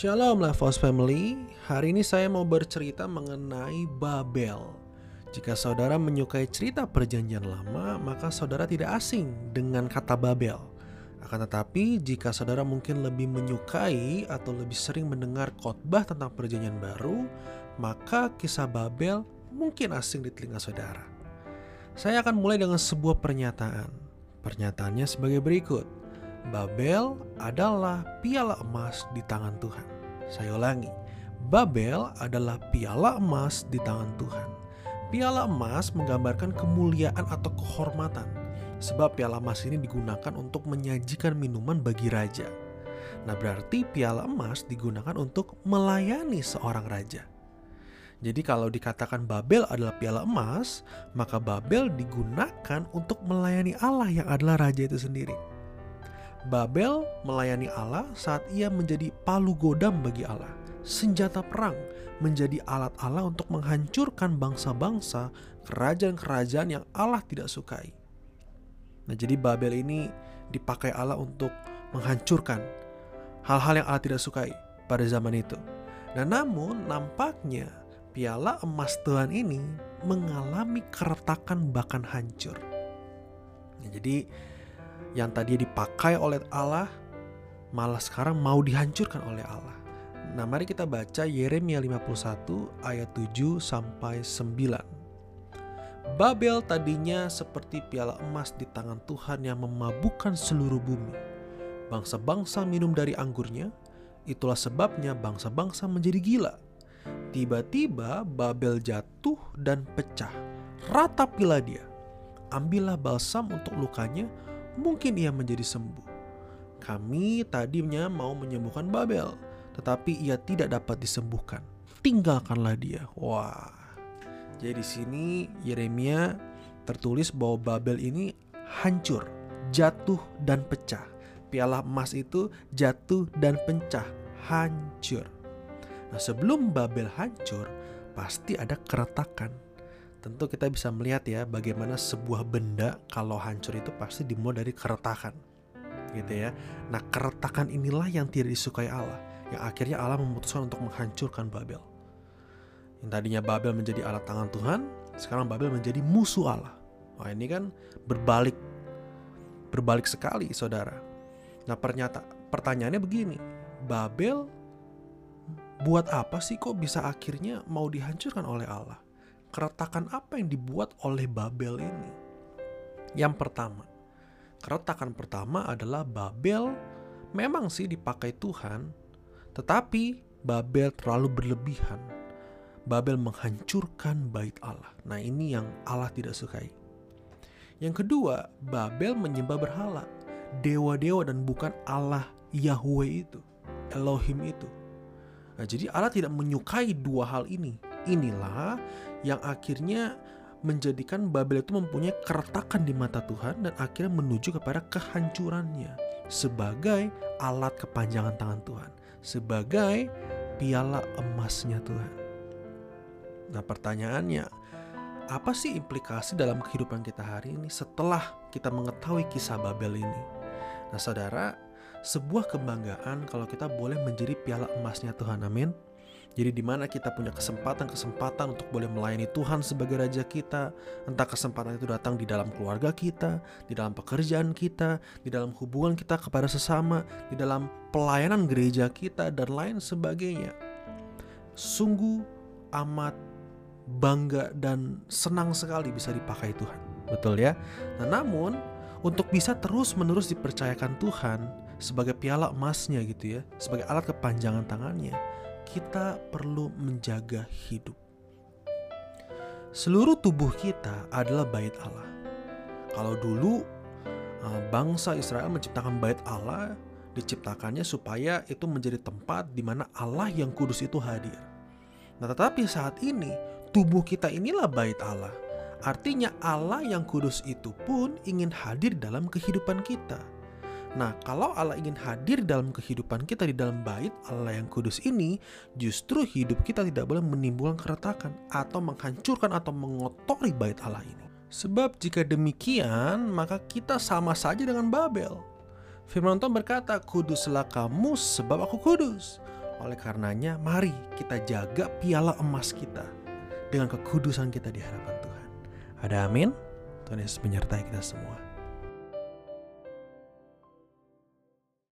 Shalom Levos Family, hari ini saya mau bercerita mengenai Babel. Jika saudara menyukai cerita perjanjian lama, maka saudara tidak asing dengan kata Babel. Akan tetapi, jika saudara mungkin lebih menyukai atau lebih sering mendengar khotbah tentang perjanjian baru, maka kisah Babel mungkin asing di telinga saudara. Saya akan mulai dengan sebuah pernyataan. Pernyataannya sebagai berikut. Babel adalah piala emas di tangan Tuhan. Saya ulangi, Babel adalah piala emas di tangan Tuhan. Piala emas menggambarkan kemuliaan atau kehormatan, sebab piala emas ini digunakan untuk menyajikan minuman bagi raja. Nah, berarti piala emas digunakan untuk melayani seorang raja. Jadi kalau dikatakan Babel adalah piala emas, maka Babel digunakan untuk melayani Allah yang adalah raja itu sendiri. Babel melayani Allah saat ia menjadi palu godam bagi Allah. Senjata perang menjadi alat Allah untuk menghancurkan bangsa-bangsa, kerajaan-kerajaan yang Allah tidak sukai. Nah, jadi Babel ini dipakai Allah untuk menghancurkan hal-hal yang Allah tidak sukai pada zaman itu. Nah, namun nampaknya piala emas Tuhan ini mengalami keretakan bahkan hancur. Ya, jadi yang tadi dipakai oleh Allah malah sekarang mau dihancurkan oleh Allah. Nah, mari kita baca Yeremia 51 ayat 7 sampai 9. Babel tadinya seperti piala emas di tangan Tuhan yang memabukkan seluruh bumi. Bangsa-bangsa minum dari anggurnya, itulah sebabnya bangsa-bangsa menjadi gila Tiba-tiba Babel jatuh dan pecah. Ratapilah dia. Ambillah balsam untuk lukanya, mungkin ia menjadi sembuh. Kami tadinya mau menyembuhkan Babel, tetapi ia tidak dapat disembuhkan. Tinggalkanlah dia. Wah. Jadi di sini Yeremia tertulis bahwa Babel ini hancur, jatuh dan pecah. Piala emas itu jatuh dan pecah, hancur. Nah, sebelum Babel hancur, pasti ada keretakan. Tentu kita bisa melihat ya bagaimana sebuah benda kalau hancur itu pasti dimulai dari keretakan. Gitu ya. Nah, keretakan inilah yang tidak disukai Allah, yang akhirnya Allah memutuskan untuk menghancurkan Babel. Yang tadinya Babel menjadi alat tangan Tuhan, sekarang Babel menjadi musuh Allah. Wah, ini kan berbalik berbalik sekali, Saudara. Nah, pernyata pertanyaannya begini, Babel buat apa sih kok bisa akhirnya mau dihancurkan oleh Allah? Keretakan apa yang dibuat oleh Babel ini? Yang pertama, keretakan pertama adalah Babel memang sih dipakai Tuhan, tetapi Babel terlalu berlebihan. Babel menghancurkan bait Allah. Nah, ini yang Allah tidak sukai. Yang kedua, Babel menyembah berhala, dewa-dewa dan bukan Allah Yahweh itu, Elohim itu. Nah, jadi Allah tidak menyukai dua hal ini. Inilah yang akhirnya menjadikan Babel itu mempunyai keretakan di mata Tuhan dan akhirnya menuju kepada kehancurannya sebagai alat kepanjangan tangan Tuhan, sebagai piala emasnya Tuhan. Nah, pertanyaannya, apa sih implikasi dalam kehidupan kita hari ini setelah kita mengetahui kisah Babel ini? Nah, saudara, sebuah kebanggaan kalau kita boleh menjadi piala emasnya Tuhan. Amin. Jadi di mana kita punya kesempatan-kesempatan untuk boleh melayani Tuhan sebagai raja kita, entah kesempatan itu datang di dalam keluarga kita, di dalam pekerjaan kita, di dalam hubungan kita kepada sesama, di dalam pelayanan gereja kita dan lain sebagainya. Sungguh amat bangga dan senang sekali bisa dipakai Tuhan. Betul ya? Nah, namun untuk bisa terus-menerus dipercayakan Tuhan, sebagai piala emasnya gitu ya, sebagai alat kepanjangan tangannya, kita perlu menjaga hidup. Seluruh tubuh kita adalah bait Allah. Kalau dulu eh, bangsa Israel menciptakan bait Allah, diciptakannya supaya itu menjadi tempat di mana Allah yang kudus itu hadir. Nah, tetapi saat ini tubuh kita inilah bait Allah. Artinya Allah yang kudus itu pun ingin hadir dalam kehidupan kita. Nah, kalau Allah ingin hadir dalam kehidupan kita di dalam bait Allah yang kudus ini, justru hidup kita tidak boleh menimbulkan keretakan atau menghancurkan atau mengotori bait Allah ini. Sebab jika demikian, maka kita sama saja dengan Babel. Firman Tuhan berkata, Kuduslah kamu sebab aku kudus. Oleh karenanya, mari kita jaga piala emas kita dengan kekudusan kita di hadapan Tuhan. Ada amin? Tuhan Yesus menyertai kita semua.